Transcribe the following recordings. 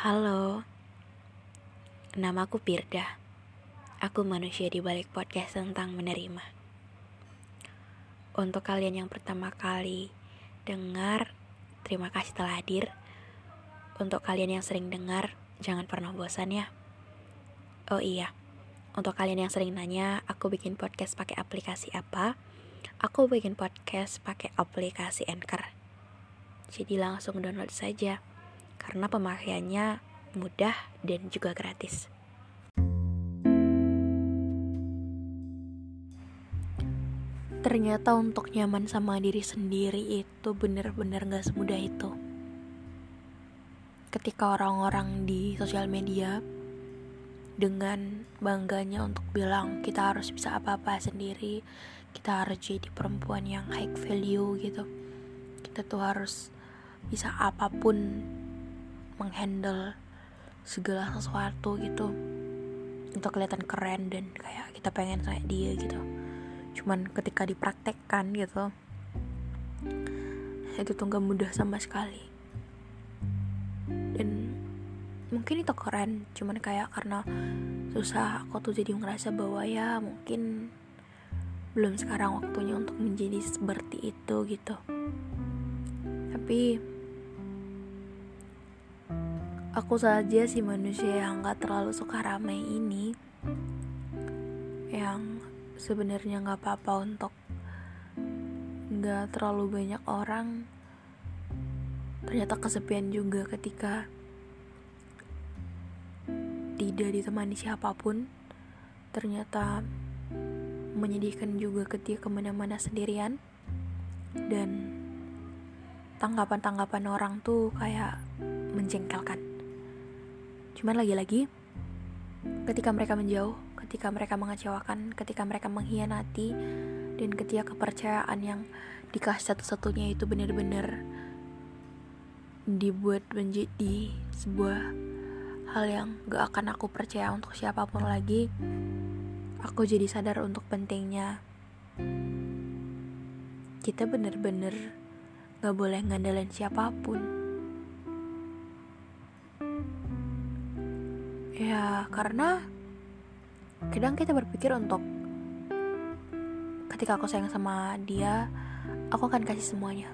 Halo, namaku Pirda. Aku manusia di balik podcast tentang menerima. Untuk kalian yang pertama kali dengar, terima kasih telah hadir. Untuk kalian yang sering dengar, jangan pernah bosan ya. Oh iya, untuk kalian yang sering nanya, aku bikin podcast pakai aplikasi apa? Aku bikin podcast pakai aplikasi Anchor. Jadi langsung download saja, karena pemakaiannya mudah dan juga gratis. Ternyata untuk nyaman sama diri sendiri itu bener-bener gak semudah itu. Ketika orang-orang di sosial media dengan bangganya untuk bilang kita harus bisa apa-apa sendiri, kita harus jadi perempuan yang high value gitu. Kita tuh harus bisa apa pun menghandle segala sesuatu gitu. Untuk kelihatan keren dan kayak kita pengen kayak dia gitu. Cuman ketika dipraktekkan gitu itu tuh gak mudah sama sekali. Dan mungkin itu keren cuman kayak karena susah aku tuh jadi ngerasa bahwa ya mungkin belum sekarang waktunya untuk menjadi seperti itu gitu. Tapi aku saja sih manusia yang gak terlalu suka ramai ini yang sebenarnya nggak apa-apa untuk nggak terlalu banyak orang. Ternyata kesepian juga ketika tidak ditemani siapa pun. Ternyata menyedihkan juga ketika ke mana-mana sendirian. Dan tanggapan-tanggapan orang tuh kayak menjengkelkan cuman lagi-lagi ketika mereka menjauh ketika mereka mengecewakan, ketika mereka mengkhianati, dan ketika kepercayaan yang dikasih satu-satunya itu benar-benar dibuat menjadi sebuah hal yang gak akan aku percaya untuk siapa pun lagi, aku jadi sadar untuk pentingnya kita benar-benar gak boleh ngandalin siapa pun. Ya, karena kadang kita berpikir untuk ketika aku sayang sama dia aku akan kasih semuanya.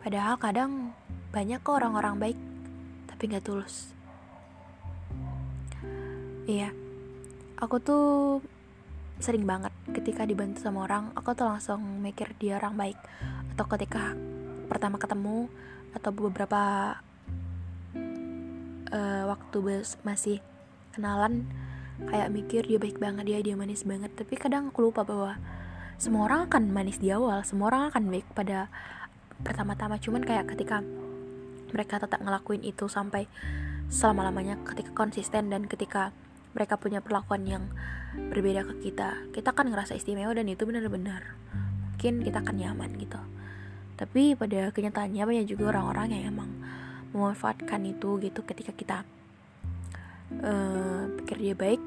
Padahal kadang banyak kok orang-orang baik tapi nggak tulus. Iya aku tuh sering banget ketika dibantu sama orang aku tuh langsung mikir dia orang baik. Atau ketika pertama ketemu atau beberapa uh, waktu masih kenalan kayak mikir dia baik banget dia dia manis banget. Tapi kadang aku lupa bahwa semua orang akan manis di awal semua orang akan baik pada pertama-tama. Cuman kayak ketika mereka tetap ngelakuin itu sampai selama-lamanya ketika konsisten dan ketika mereka punya perlakuan yang berbeda ke kita kita kan ngerasa istimewa dan itu benar-benar mungkin kita akan nyaman gitu. Tapi pada kenyataannya banyak juga orang-orang yang emang memanfaatkan itu gitu ketika kita uh, pikir dia baik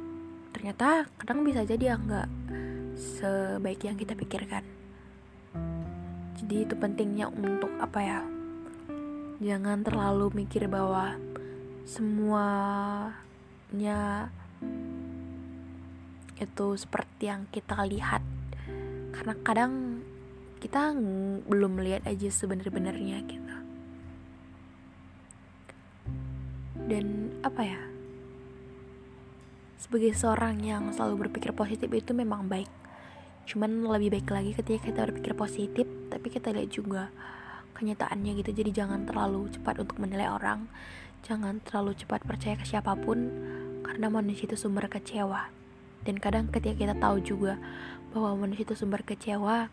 ternyata kadang bisa jadi nggak sebaik yang kita pikirkan. Jadi itu pentingnya untuk apa ya jangan terlalu mikir bahwa semuanya itu seperti yang kita lihat. Karena kadang kita belum melihat aja sebenar-benarnya gitu dan apa ya sebagai seorang yang selalu berpikir positif itu memang baik. Cuman lebih baik lagi ketika kita berpikir positif tapi kita lihat juga kenyataannya gitu. Jadi jangan terlalu cepat untuk menilai orang jangan terlalu cepat percaya ke siapa pun karena manusia itu sumber kecewa. Dan kadang ketika kita tahu juga bahwa manusia itu sumber kecewa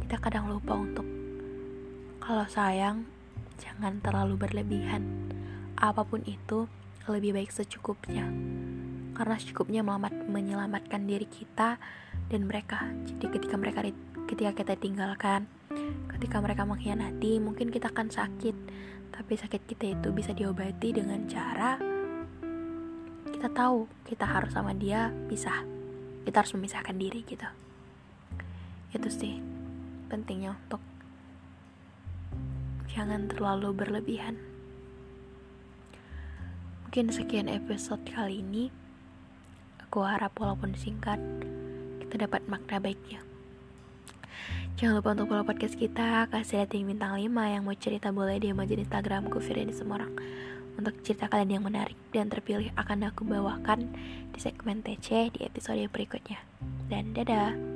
kita kadang lupa untuk kalau sayang jangan terlalu berlebihan. Apa pun itu, lebih baik secukupnya. Karena secukupnya melamat, menyelamatkan diri kita dan mereka. Jadi ketika mereka ketika kita tinggalkan, ketika mereka mengkhianati, mungkin kita akan sakit. Tapi sakit kita itu bisa diobati dengan cara kita tahu kita harus sama dia pisah. Kita harus memisahkan diri gitu. Itu sih pentingnya untuk jangan terlalu berlebihan. Mungkin sekian episode kali ini. Aku harap walaupun singkat, kita dapat makna baiknya. Jangan lupa untuk follow podcast kita, kasih rating bintang 5 yang mau cerita boleh di aja Instagramku Firda Semarang. Untuk cerita kalian yang menarik dan terpilih akan aku bawakan di segmen TC di episode berikutnya. Dan dadah!